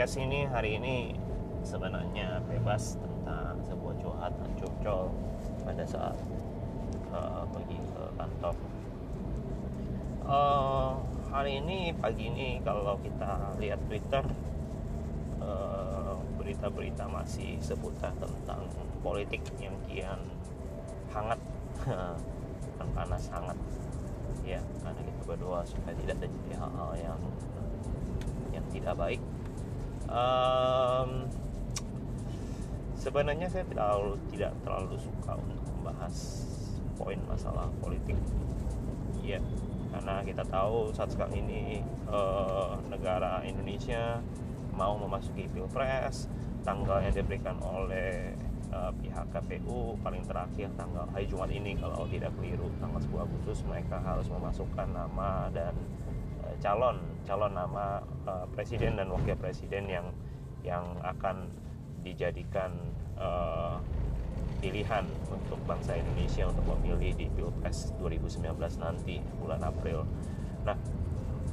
podcast ini hari ini sebenarnya bebas tentang sebuah curhatan curcol pada saat uh, pergi ke kantor. Uh, hari ini pagi ini kalau kita lihat Twitter uh, berita-berita masih seputar tentang politik yang kian hangat dan panas hangat ya karena kita berdoa supaya tidak terjadi hal-hal yang yang tidak baik um, sebenarnya saya tidak terlalu tidak terlalu suka untuk membahas poin masalah politik. Ya karena kita tahu saat sekarang ini uh, negara Indonesia mau memasuki pilpres tanggal yang diberikan oleh uh, pihak KPU paling terakhir tanggal hari Jumat ini kalau tidak keliru tanggal 10 Agustus mereka harus memasukkan nama dan uh, calon calon nama uh, presiden dan wakil presiden yang yang akan dijadikan uh, pilihan untuk bangsa Indonesia untuk memilih di Pilpres 2019 nanti bulan April. Nah,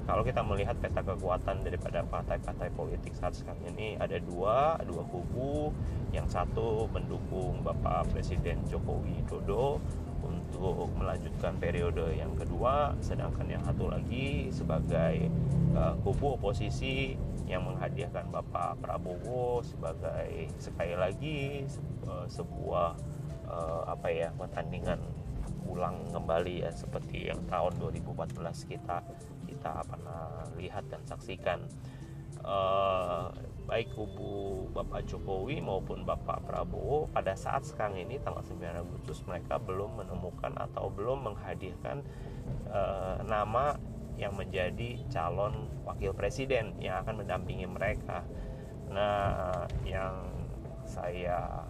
kalau kita melihat peta kekuatan daripada partai-partai politik saat sekarang ini ada dua dua kubu yang satu mendukung Bapak Presiden Joko Widodo untuk melanjutkan periode yang kedua sedangkan yang satu lagi sebagai uh, kubu oposisi yang menghadiahkan Bapak Prabowo sebagai sekali lagi uh, sebuah uh, apa ya pertandingan ulang kembali ya seperti yang tahun 2014 kita kita pernah lihat dan saksikan. Uh, baik kubu Bapak Jokowi maupun Bapak Prabowo pada saat sekarang ini tanggal 9 Agustus mereka belum menemukan atau belum menghadirkan uh, nama yang menjadi calon wakil presiden yang akan mendampingi mereka. Nah, yang saya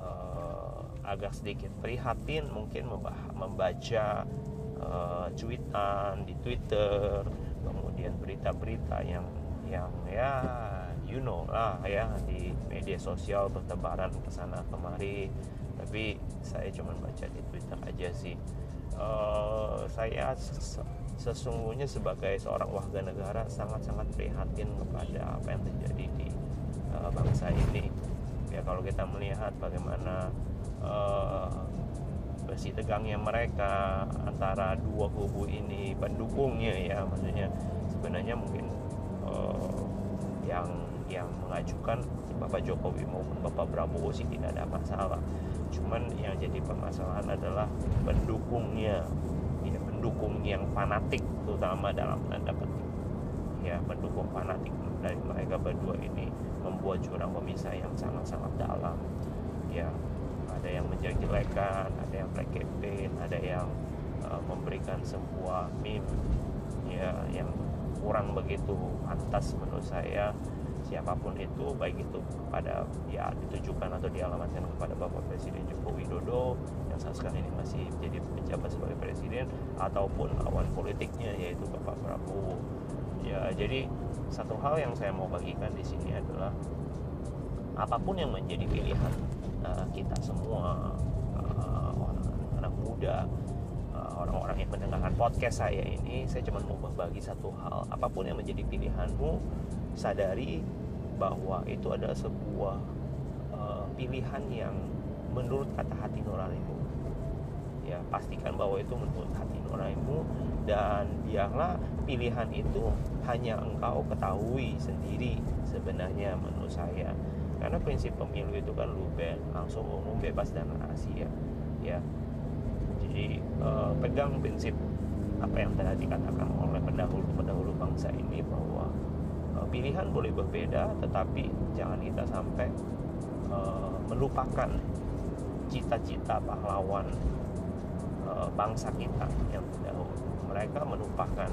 uh, agak sedikit prihatin mungkin membaca uh, cuitan di Twitter, kemudian berita-berita yang yang ya you know lah ya di media sosial bertebaran ke sana kemari. Tapi saya cuma baca di Twitter aja sih. Uh, saya sesungguhnya sebagai seorang warga negara sangat-sangat prihatin kepada apa yang terjadi di uh, bangsa ini. Ya kalau kita melihat bagaimana uh, bersih tegangnya mereka antara dua kubu ini pendukungnya ya maksudnya sebenarnya mungkin uh, yang yang mengajukan Bapak Jokowi maupun Bapak Prabowo sih tidak ada masalah. Cuman yang jadi permasalahan adalah pendukungnya ya pendukung yang fanatik terutama dalam tanda petik. Ya pendukung fanatik dari mereka berdua ini membuat jurang pemisah yang sangat-sangat dalam. Ya ada yang menjelek-jelekan ada yang black campaign ada yang uh, memberikan sebuah meme ya yang kurang begitu pantas menurut saya siapa pun itu baik itu kepada ya ditujukan atau dialamatkan kepada Bapak Presiden Joko Widodo yang saat sekarang ini masih menjadi penjabat sebagai presiden ataupun lawan politiknya yaitu Bapak Prabowo. Ya jadi satu hal yang saya mau bagikan di sini adalah apa pun yang menjadi pilihan uh, kita semua uh, orang anak muda orang-orang yang mendengarkan podcast saya ini saya cuma mau berbagi satu hal. Apa pun yang menjadi pilihanmu sadari bahwa itu adalah sebuah uh, pilihan yang menurut kata hati nuranimu. Ya pastikan bahwa itu menurut hati nuranimu dan biarlah pilihan itu hanya engkau ketahui sendiri sebenarnya menurut saya. Karena prinsip pemilu itu kan lu langsung umum bebas dan rahasia. Ya jadi uh, pegang prinsip apa yang tadi dikatakan oleh pendahulu-pendahulu bangsa ini bahwa uh, pilihan boleh berbeda tetapi jangan kita sampai uh, melupakan cita-cita pahlawan uh, bangsa kita yang terdahulu. Mereka menumpahkan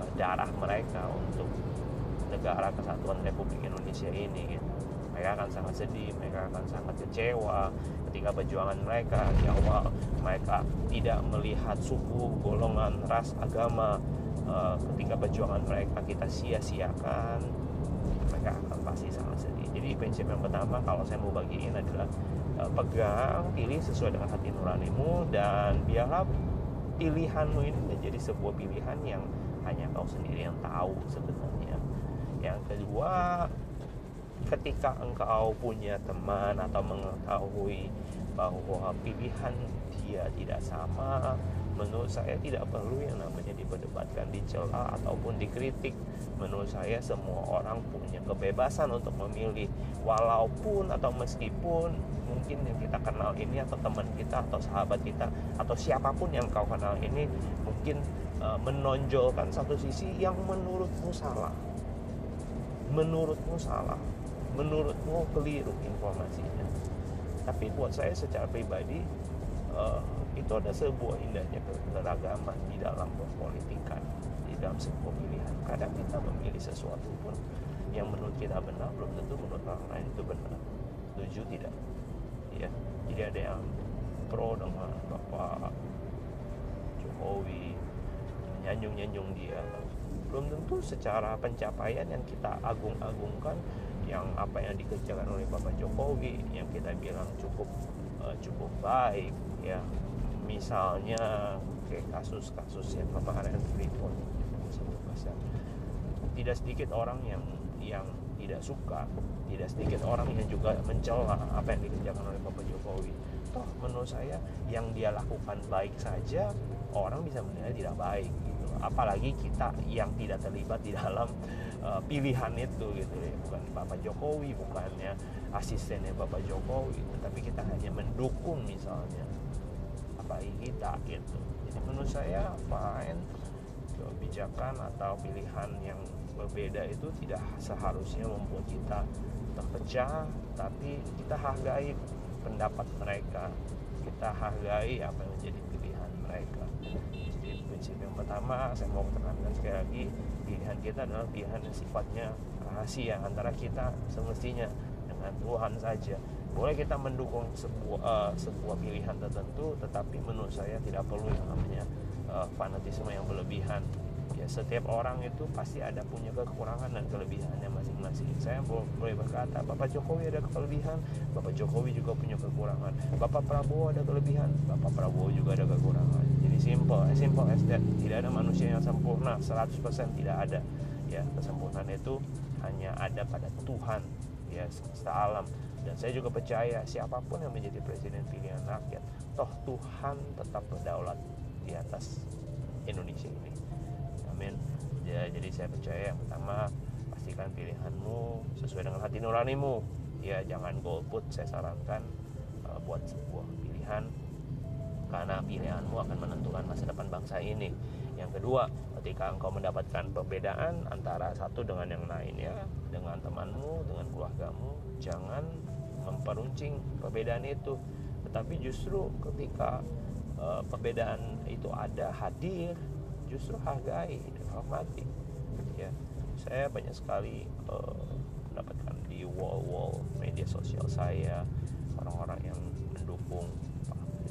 uh, darah mereka untuk negara kesatuan Republik Indonesia ini gitu mereka akan sangat sedih, mereka akan sangat kecewa ketika perjuangan mereka di awal mereka tidak melihat suku, golongan, ras, agama uh, ketika perjuangan mereka kita sia-siakan mereka akan pasti sangat sedih. Jadi prinsip yang pertama kalau saya mau bagiin adalah uh, pegang, pilih sesuai dengan hati nuranimu dan biarlah pilihanmu ini menjadi sebuah pilihan yang hanya kau sendiri yang tahu sebenarnya. Yang kedua ketika engkau punya teman atau mengetahui bahwa pilihan dia tidak sama menurut saya tidak perlu yang namanya diperdebatkan dicela ataupun dikritik. Menurut saya semua orang punya kebebasan untuk memilih. Walaupun atau meskipun mungkin yang kita kenal ini atau teman kita atau sahabat kita atau siapa pun yang kau kenal ini mungkin uh, menonjolkan satu sisi yang menurutmu salah. Menurutmu salah menurutmu keliru informasinya. Tapi buat saya secara pribadi uh, itu ada sebuah indahnya keragaman di dalam berpolitikan di dalam sebuah pilihan kadang kita memilih sesuatu pun yang menurut kita benar belum tentu menurut orang lain itu benar. Setuju tidak? Ya jadi ada yang pro dengan bapak Jokowi nyanjung-nyanjung dia. Belum tentu secara pencapaian yang kita agung-agungkan yang apa yang dikerjakan oleh Bapak Jokowi yang kita bilang cukup uh, cukup baik ya. Misalnya kayak kasus-kasus yang kemarin Freeport tidak sedikit orang yang yang tidak suka tidak sedikit orang yang juga mencela apa yang dikerjakan oleh Bapak Jokowi. Toh menurut saya yang dia lakukan baik saja orang bisa menilai tidak baik gitu. Apalagi kita yang tidak terlibat di dalam uh, pilihan itu gitu ya. Bukan Bapak Jokowi bukannya asistennya Bapak Jokowi tetapi kita hanya mendukung misalnya bagi kita gitu. Jadi menurut saya fine kebijakan atau pilihan yang berbeda itu tidak seharusnya membuat kita terpecah tapi kita hargai pendapat mereka kita hargai apa yang menjadi pilihan mereka. Jadi prinsip yang pertama saya mau tekankan sekali lagi pilihan kita adalah pilihan yang sifatnya rahasia antara kita semestinya dengan Tuhan saja. Boleh kita mendukung sebuah uh, sebuah pilihan tertentu tetapi menurut saya tidak perlu yang namanya uh, fanatisme yang berlebihan setiap orang itu pasti ada punya kekurangan dan kelebihannya masing-masing. Saya boleh berkata Bapak Jokowi ada kelebihan Bapak Jokowi juga punya kekurangan. Bapak Prabowo ada kelebihan Bapak Prabowo juga ada kekurangan. Jadi simple simple as that. Tidak ada manusia yang sempurna 100% tidak ada. Ya kesempurnaan itu hanya ada pada Tuhan ya semesta alam. Dan saya juga percaya siapa pun yang menjadi presiden pilihan rakyat toh Tuhan tetap berdaulat di atas Indonesia ini amin ya, jadi saya percaya yang pertama pastikan pilihanmu sesuai dengan hati nuranimu. Ya jangan golput saya sarankan uh, buat sebuah pilihan karena pilihanmu akan menentukan masa depan bangsa ini. Yang kedua ketika engkau mendapatkan perbedaan antara satu dengan yang lainnya dengan temanmu dengan keluargamu jangan memperuncing perbedaan itu. Tetapi justru ketika uh, perbedaan itu ada hadir justru hargai dan hormati ya saya banyak sekali uh, mendapatkan di wall-wall media sosial saya orang-orang yang mendukung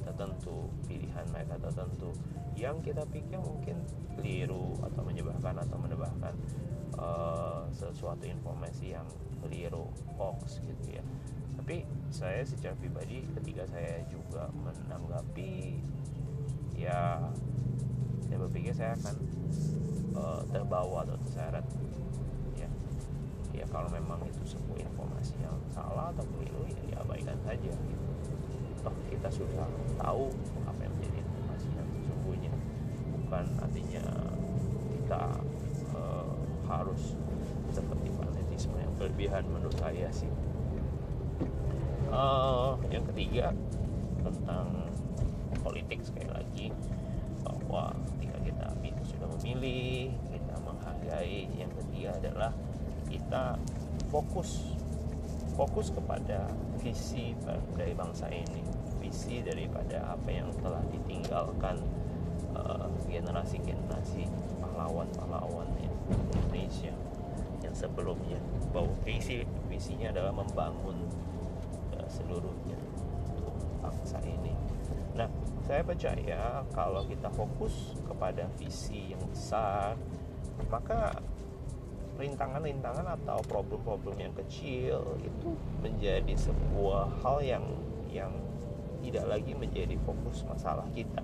tertentu pilihan mereka tertentu. Yang kita pikir mungkin keliru atau menyebarkan atau menebahkan uh, sesuatu informasi yang keliru hoax gitu ya. Tapi saya secara pribadi ketika saya juga menanggapi ya saya berpikir saya akan uh, terbawa atau terseret. Ya. Ya kalau memang itu sebuah informasi yang salah atau keliru ya diabaikan saja gitu. Toh kita sudah tahu apa yang menjadi informasi yang sesungguhnya. Bukan artinya kita uh, harus seperti fanatisme yang berlebihan menurut saya sih. Uh, yang ketiga tentang politik sekali lagi bahwa ketika kita sudah memilih kita menghargai yang ketiga adalah kita fokus fokus kepada visi dari bangsa ini visi daripada apa yang telah ditinggalkan uh, generasi-generasi pahlawan-pahlawan Indonesia yang sebelumnya bahwa visi visinya adalah membangun uh, seluruhnya untuk bangsa ini. Saya percaya kalau kita fokus kepada visi yang besar, maka rintangan-rintangan atau problem-problem yang kecil itu menjadi sebuah hal yang yang tidak lagi menjadi fokus masalah kita.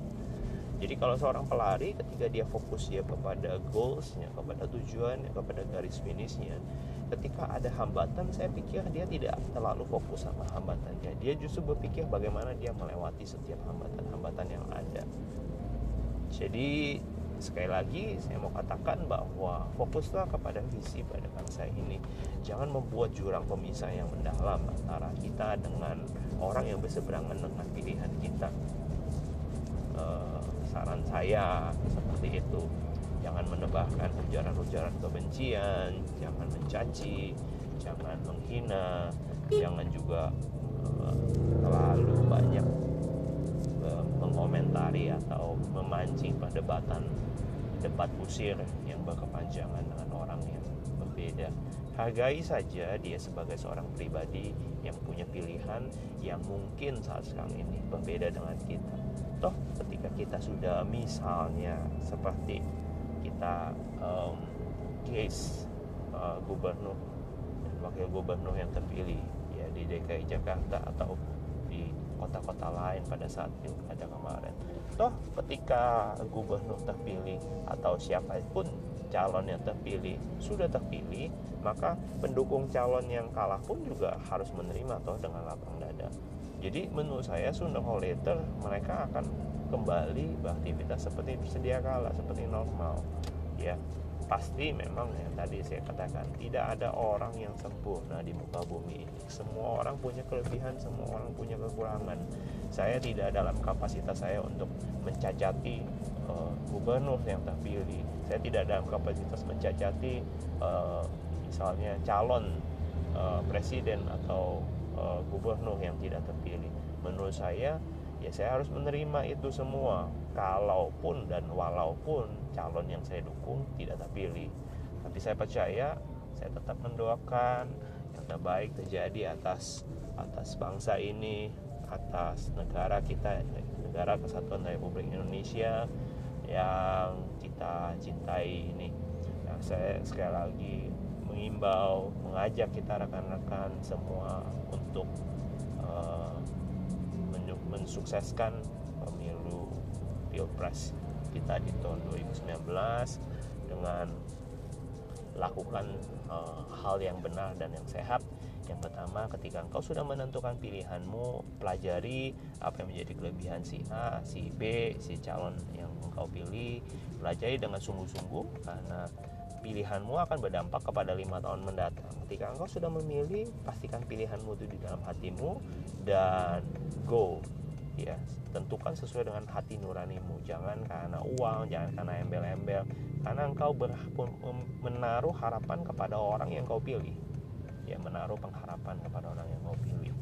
Jadi kalau seorang pelari ketika dia fokus ya kepada goalsnya kepada tujuannya kepada garis finishnya ketika ada hambatan saya pikir dia tidak terlalu fokus sama hambatannya. Dia justru berpikir bagaimana dia melewati setiap hambatan-hambatan yang ada. Jadi sekali lagi saya mau katakan bahwa fokuslah kepada visi pada bangsa ini. Jangan membuat jurang pemisah yang mendalam antara kita dengan orang yang berseberangan dengan pilihan kita. Uh, saran saya seperti itu jangan menebahkan ujaran-ujaran kebencian, jangan mencaci, jangan menghina, jangan juga uh, terlalu banyak uh, mengomentari atau memancing perdebatan debat kusir yang berkepanjangan dengan orang yang berbeda. Hargai saja dia sebagai seorang pribadi yang punya pilihan yang mungkin saat sekarang ini berbeda dengan kita. Toh ketika kita sudah misalnya seperti kita um, case uh, gubernur dan wakil gubernur yang terpilih ya di DKI Jakarta atau di kota-kota lain pada saat pilkada kemarin. Toh ketika gubernur terpilih atau siapa pun calon yang terpilih sudah terpilih, maka pendukung calon yang kalah pun juga harus menerima toh dengan lapang dada. Jadi menurut saya sooner or later mereka akan kembali beraktivitas seperti sedia kala, seperti normal. Ya pasti memang ya tadi saya katakan tidak ada orang yang sempurna di muka bumi ini. Semua orang punya kelebihan semua orang punya kekurangan saya tidak dalam kapasitas saya untuk mencacati uh, gubernur yang terpilih. Saya tidak dalam kapasitas mencacati uh, misalnya calon uh, presiden atau uh, gubernur yang tidak terpilih. Menurut saya ya saya harus menerima itu semua. Kalaupun dan walaupun calon yang saya dukung tidak terpilih. Tapi saya percaya saya tetap mendoakan yang terbaik terjadi atas atas bangsa ini atas negara kita negara kesatuan Republik Indonesia yang kita cintai ini yang saya sekali lagi mengimbau mengajak kita rekan-rekan semua untuk uh, mensukseskan pemilu pilpres kita di tahun 2019 dengan lakukan uh, hal yang benar dan yang sehat. Yang pertama, ketika engkau sudah menentukan pilihanmu, pelajari apa yang menjadi kelebihan si A, si B, si calon yang engkau pilih. Pelajari dengan sungguh-sungguh karena pilihanmu akan berdampak kepada lima tahun mendatang. Ketika engkau sudah memilih, pastikan pilihanmu itu di dalam hatimu dan go ya tentukan sesuai dengan hati nuranimu jangan karena uang jangan karena embel-embel karena engkau ber, menaruh harapan kepada orang yang kau pilih ya menaruh pengharapan kepada orang yang kau pilih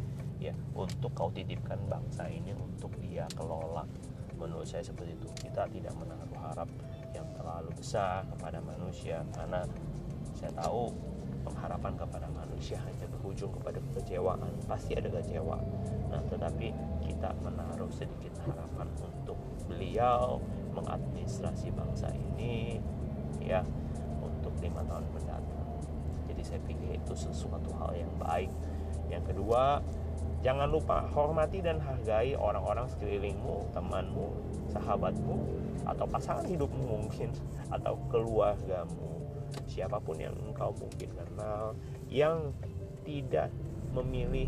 ya untuk kau titipkan bangsa ini untuk dia kelola. Menurut saya seperti itu. Kita tidak menaruh harap yang terlalu besar kepada manusia karena saya tahu pengharapan kepada manusia hanya berujung kepada kekecewaan. Pasti ada kecewa. Nah tetapi kita menaruh sedikit harapan untuk beliau mengadministrasi bangsa ini ya untuk lima tahun mendatang saya pikir itu sesuatu hal yang baik yang kedua jangan lupa hormati dan hargai orang-orang sekelilingmu temanmu sahabatmu atau pasangan hidupmu mungkin atau keluargamu siapa pun yang engkau mungkin kenal yang tidak memilih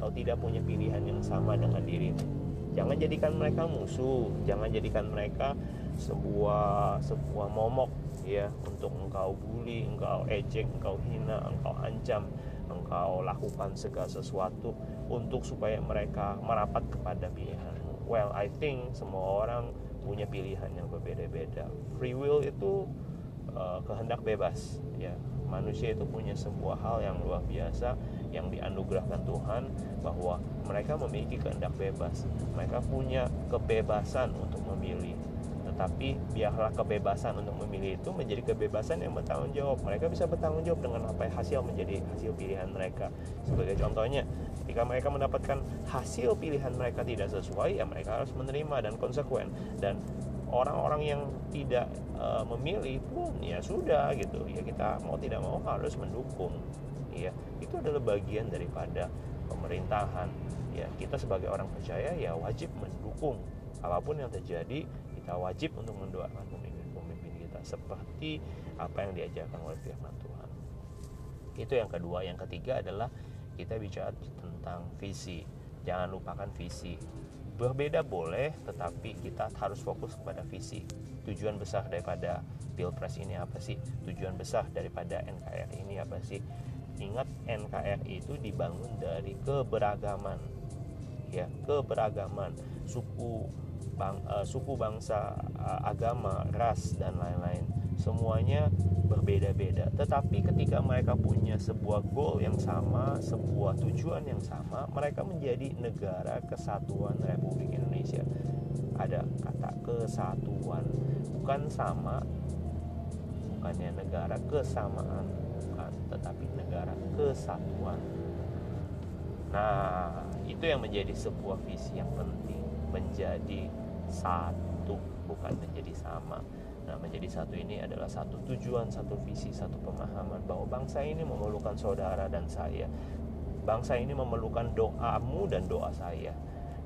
atau tidak punya pilihan yang sama dengan dirimu. Jangan jadikan mereka musuh, jangan jadikan mereka sebuah sebuah momok ya untuk engkau bully, engkau ejek, engkau hina, engkau ancam, engkau lakukan segala sesuatu untuk supaya mereka merapat kepada pilihanmu. Well, I think semua orang punya pilihan yang berbeda-beda. Free will itu uh, kehendak bebas ya manusia itu punya sebuah hal yang luar biasa yang dianugerahkan Tuhan bahwa mereka memiliki kehendak bebas mereka punya kebebasan untuk memilih tetapi biarlah kebebasan untuk memilih itu menjadi kebebasan yang bertanggung jawab. Mereka bisa bertanggung jawab dengan apa hasil menjadi hasil pilihan mereka. Sebagai contohnya ketika mereka mendapatkan hasil pilihan mereka tidak sesuai ya mereka harus menerima dan konsekuen. Dan orang-orang yang tidak uh, memilih pun ya sudah gitu. Ya kita mau tidak mau harus mendukung. Ya itu adalah bagian daripada pemerintahan. Ya kita sebagai orang percaya ya wajib mendukung apa pun yang terjadi kita wajib untuk mendoakan pemimpin-pemimpin kita seperti apa yang diajarkan oleh firman Tuhan. Itu yang kedua. Yang ketiga adalah kita bicara tentang visi. Jangan lupakan visi. Berbeda boleh tetapi kita harus fokus kepada visi. Tujuan besar daripada pilpres ini apa sih? Tujuan besar daripada NKRI ini apa sih? Ingat NKRI itu dibangun dari keberagaman. Ya keberagaman. Suku bang, uh, suku bangsa uh, agama ras dan lain-lain. Semuanya berbeda-beda. Tetapi ketika mereka punya sebuah goal yang sama sebuah tujuan yang sama mereka menjadi negara kesatuan Republik Indonesia. Ada kata kesatuan. Bukan sama bukannya negara kesamaan bukan tetapi negara kesatuan. Nah itu yang menjadi sebuah visi yang penting. Menjadi satu bukan menjadi sama. Nah menjadi satu ini adalah satu tujuan satu visi satu pemahaman bahwa bangsa ini memerlukan saudara dan saya. Bangsa ini memerlukan doamu dan doa saya.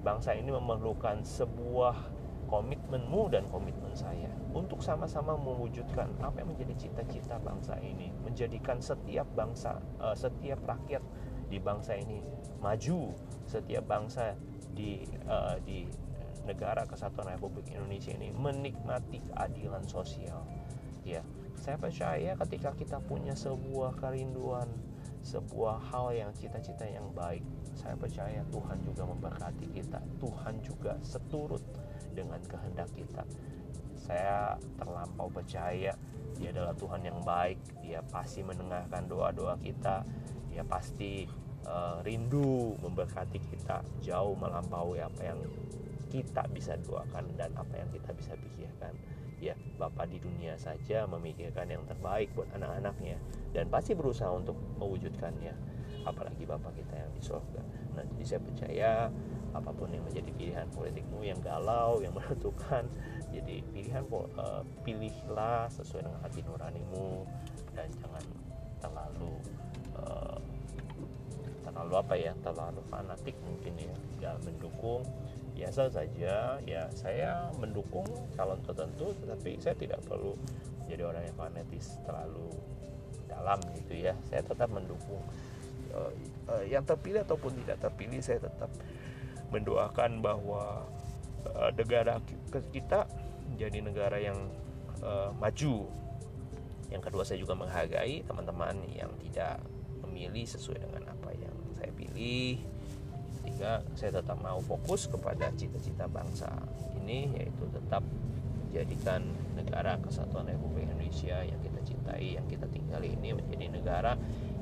Bangsa ini memerlukan sebuah komitmenmu dan komitmen saya. Untuk sama-sama mewujudkan apa yang menjadi cita-cita bangsa ini menjadikan setiap bangsa uh, setiap rakyat di bangsa ini maju setiap bangsa di uh, di negara kesatuan Republik Indonesia ini menikmati keadilan sosial. Ya saya percaya ketika kita punya sebuah kerinduan sebuah hal yang cita-cita yang baik saya percaya Tuhan juga memberkati kita. Tuhan juga seturut dengan kehendak kita. Saya terlampau percaya dia adalah Tuhan yang baik. Dia pasti mendengarkan doa-doa kita. Dia pasti uh, rindu memberkati kita jauh melampaui apa yang kita bisa doakan dan apa yang kita bisa pikirkan. Ya Bapak di dunia saja memikirkan yang terbaik buat anak-anaknya dan pasti berusaha untuk mewujudkannya. Apalagi Bapak kita yang di surga nah jadi saya percaya apa pun yang menjadi pilihan politikmu yang galau yang menentukan jadi pilihan uh, pilihlah sesuai dengan hati nuranimu dan jangan terlalu uh, terlalu apa ya terlalu fanatik mungkin ya. Dalam mendukung biasa saja. Ya saya mendukung calon tertentu tetapi saya tidak perlu jadi orang yang fanatis terlalu dalam gitu ya. Saya tetap mendukung. Uh, uh, yang terpilih ataupun tidak terpilih saya tetap mendoakan bahwa uh, negara kita menjadi negara yang maju. Yang kedua saya juga menghargai teman-teman yang tidak memilih sesuai dengan apa yang saya pilih sehingga saya tetap mau fokus kepada cita-cita bangsa ini yaitu tetap menjadikan negara kesatuan Republik Indonesia yang kita cintai yang kita tinggali ini menjadi negara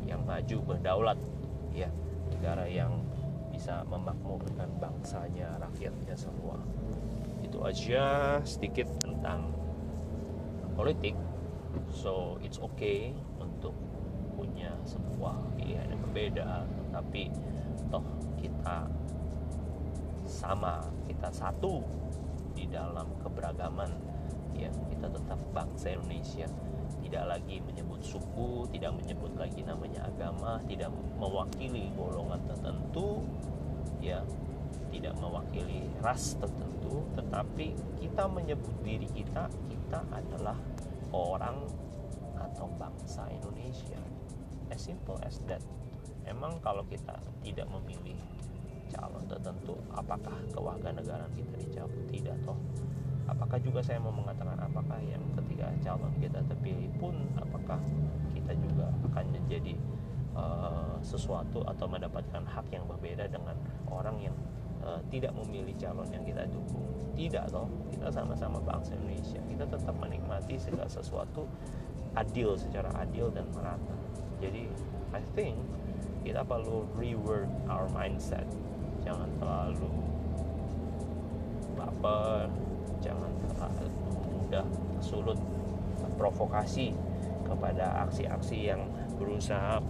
yang maju berdaulat ya. Negara yang bisa memakmurkan bangsanya rakyatnya semua. Itu aja sedikit tentang politik. So it's okay untuk punya sebuah pilihan yang berbeda toh kita sama kita satu di dalam keberagaman. Ya kita tetap bangsa Indonesia. Tidak lagi menyebut suku tidak menyebut lagi namanya agama tidak mewakili golongan tertentu. Ya tidak mewakili ras tertentu tetapi kita menyebut diri kita kita adalah orang atau bangsa Indonesia. As simple as that emang kalau kita tidak memilih calon tertentu apakah kewarganegaraan kita dicabut? Tidak toh. Apakah juga saya mau mengatakan apakah yang ketika calon kita terpilih pun apakah kita juga akan menjadi uh, sesuatu atau mendapatkan hak yang berbeda dengan orang yang uh, tidak memilih calon yang kita dukung? Tidak toh. Kita sama-sama bangsa Indonesia. Kita tetap menikmati segala sesuatu adil secara adil dan merata. Jadi I think kita perlu rework our mindset. Jangan terlalu baper jangan terlalu mudah sulut provokasi kepada aksi-aksi yang berusaha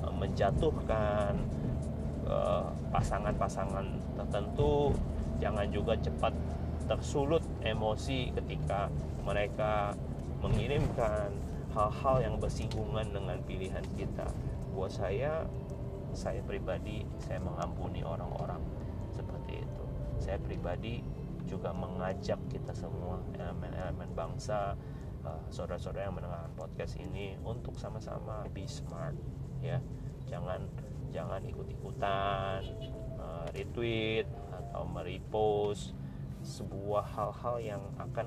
eh, menjatuhkan eh, pasangan-pasangan tertentu. Jangan juga cepat tersulut emosi ketika mereka mengirimkan hal-hal yang bersinggungan dengan pilihan kita. Buat saya saya pribadi saya mengampuni orang-orang seperti itu. Saya pribadi juga mengajak kita semua elemen-elemen bangsa uh, saudara-saudara yang mendengarkan podcast ini untuk sama-sama be smart ya. Jangan jangan ikut-ikutan uh, retweet atau merepost sebuah hal-hal yang akan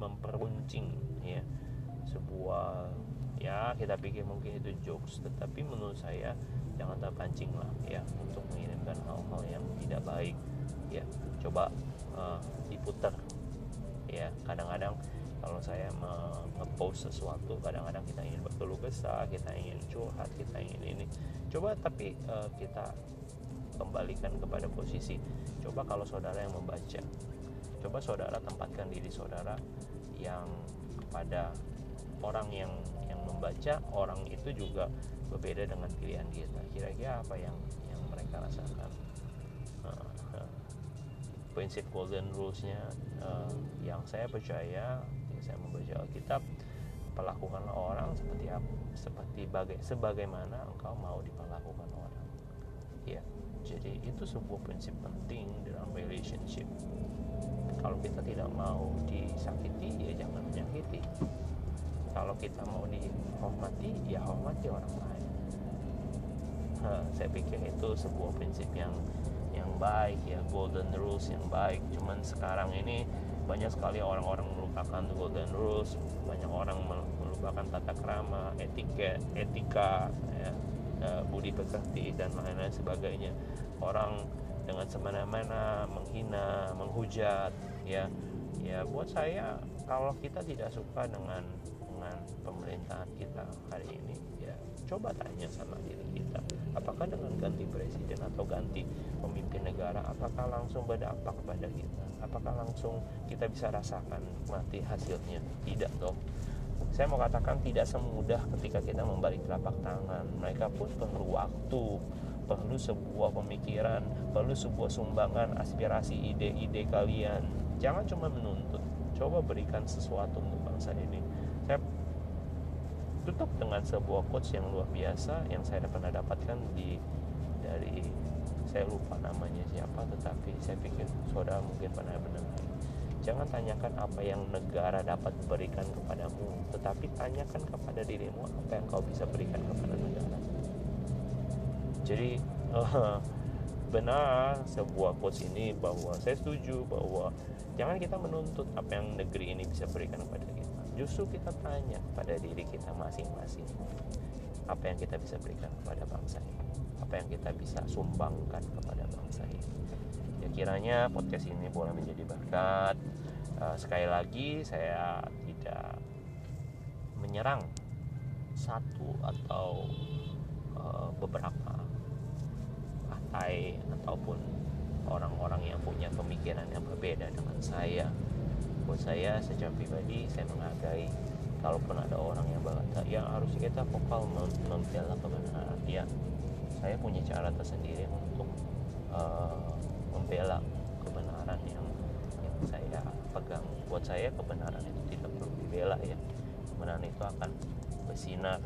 memperuncing ya. Sebuah ya kita pikir mungkin itu jokes tetapi menurut saya jangan terpancing lah ya untuk mengirimkan hal-hal yang tidak baik ya. Coba uh, diputar ya. Kadang-kadang kalau saya nge-post sesuatu kadang-kadang kita ingin berkeluh kesah kita ingin curhat kita ingin ini. Coba tapi uh, kita kembalikan kepada posisi. Coba kalau saudara yang membaca coba saudara tempatkan diri saudara yang kepada orang yang yang membaca orang itu juga berbeda dengan pilihan kita kira-kira apa yang yang mereka rasakan? Uh, uh, prinsip golden rulesnya uh, yang saya percaya saya membaca Alkitab perlakukanlah orang seperti apa seperti baga sebagaimana engkau mau diperlakukan orang. Ya jadi itu sebuah prinsip penting dalam relationship. Kalau kita tidak mau disakiti ya jangan menyakiti kalau kita mau dihormati ya hormati orang lain. Nah, saya pikir itu sebuah prinsip yang yang baik ya golden rules yang baik. Cuman sekarang ini banyak sekali orang-orang melupakan golden rules banyak orang melupakan tata krama etika etika ya, uh, budi pekerti dan lain-lain sebagainya. Orang dengan semena-mena menghina menghujat ya ya buat saya kalau kita tidak suka dengan pemerintahan kita hari ini ya coba tanya sama diri kita apakah dengan ganti presiden atau ganti pemimpin negara apakah langsung berdampak kepada kita? Apakah langsung kita bisa rasakan mati hasilnya? Tidak dong saya mau katakan tidak semudah ketika kita membalik telapak tangan. Mereka pun perlu waktu perlu sebuah pemikiran perlu sebuah sumbangan aspirasi ide-ide kalian. Jangan cuma menuntut coba berikan sesuatu untuk bangsa ini tutup dengan sebuah quotes yang luar biasa yang saya pernah dapatkan di dari saya lupa namanya siapa tetapi saya pikir saudara mungkin pernah mendengar jangan tanyakan apa yang negara dapat berikan kepadamu tetapi tanyakan kepada dirimu apa yang kau bisa berikan kepada negara. Jadi uh, benar sebuah quotes ini bahwa saya setuju bahwa jangan kita menuntut apa yang negeri ini bisa berikan kepada kita justru kita tanya pada diri kita masing-masing apa yang kita bisa berikan kepada bangsa ini? Apa yang kita bisa sumbangkan kepada bangsa ini? Ya kiranya podcast ini boleh menjadi berkat. Uh, sekali lagi saya tidak menyerang satu atau uh, beberapa partai ataupun orang-orang yang punya pemikiran yang berbeda dengan saya buat saya secara pribadi saya menghargai kalaupun ada orang yang berkata yang harus kita vokal membela kebenaran ya saya punya cara tersendiri untuk uh, membela kebenaran yang yang saya pegang. Buat saya kebenaran itu tidak perlu dibela ya. Kebenaran itu akan bersinar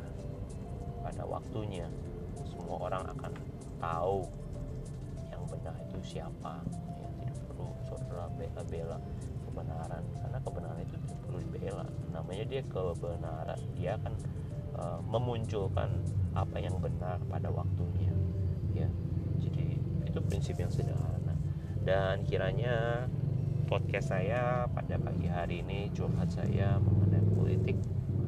pada waktunya. Semua orang akan tahu yang benar itu siapa. Ya tidak perlu saudara bela-bela kebenaran. Karena kebenaran itu perlu dibela. Namanya dia kebenaran dia akan uh, memunculkan apa yang benar pada waktunya ya. Jadi itu prinsip yang sederhana. Dan kiranya podcast saya pada pagi hari ini curhat saya mengenai politik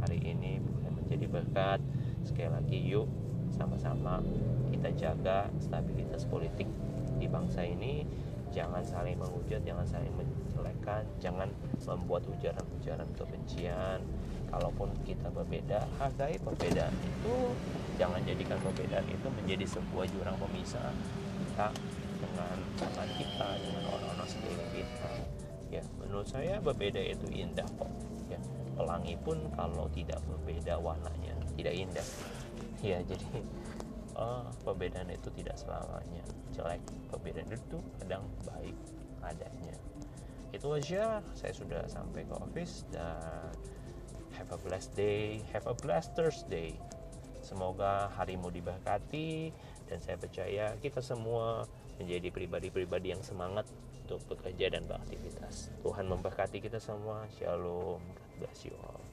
hari ini boleh menjadi berkat. Sekali lagi yuk sama-sama kita jaga stabilitas politik di bangsa ini. Jangan saling menghujat jangan saling menjelekan jangan membuat ujaran-ujaran kebencian. Kalaupun kita berbeda hargai perbedaan itu. Jangan jadikan perbedaan itu menjadi sebuah jurang pemisah kita dengan teman kita dengan orang-orang sekeliling kita. Ya menurut saya berbeda itu indah kok. Ya pelangi pun kalau tidak berbeda warnanya tidak indah. Ya jadi uh, perbedaan itu tidak selamanya. Jelek perbedaan itu kadang baik adanya itu aja. Saya sudah sampai ke office dan have a blessed day. Have a blessed Thursday semoga harimu diberkati dan saya percaya kita semua menjadi pribadi-pribadi yang semangat untuk bekerja dan beraktivitas. Tuhan memberkati kita semua. Shalom. God bless you all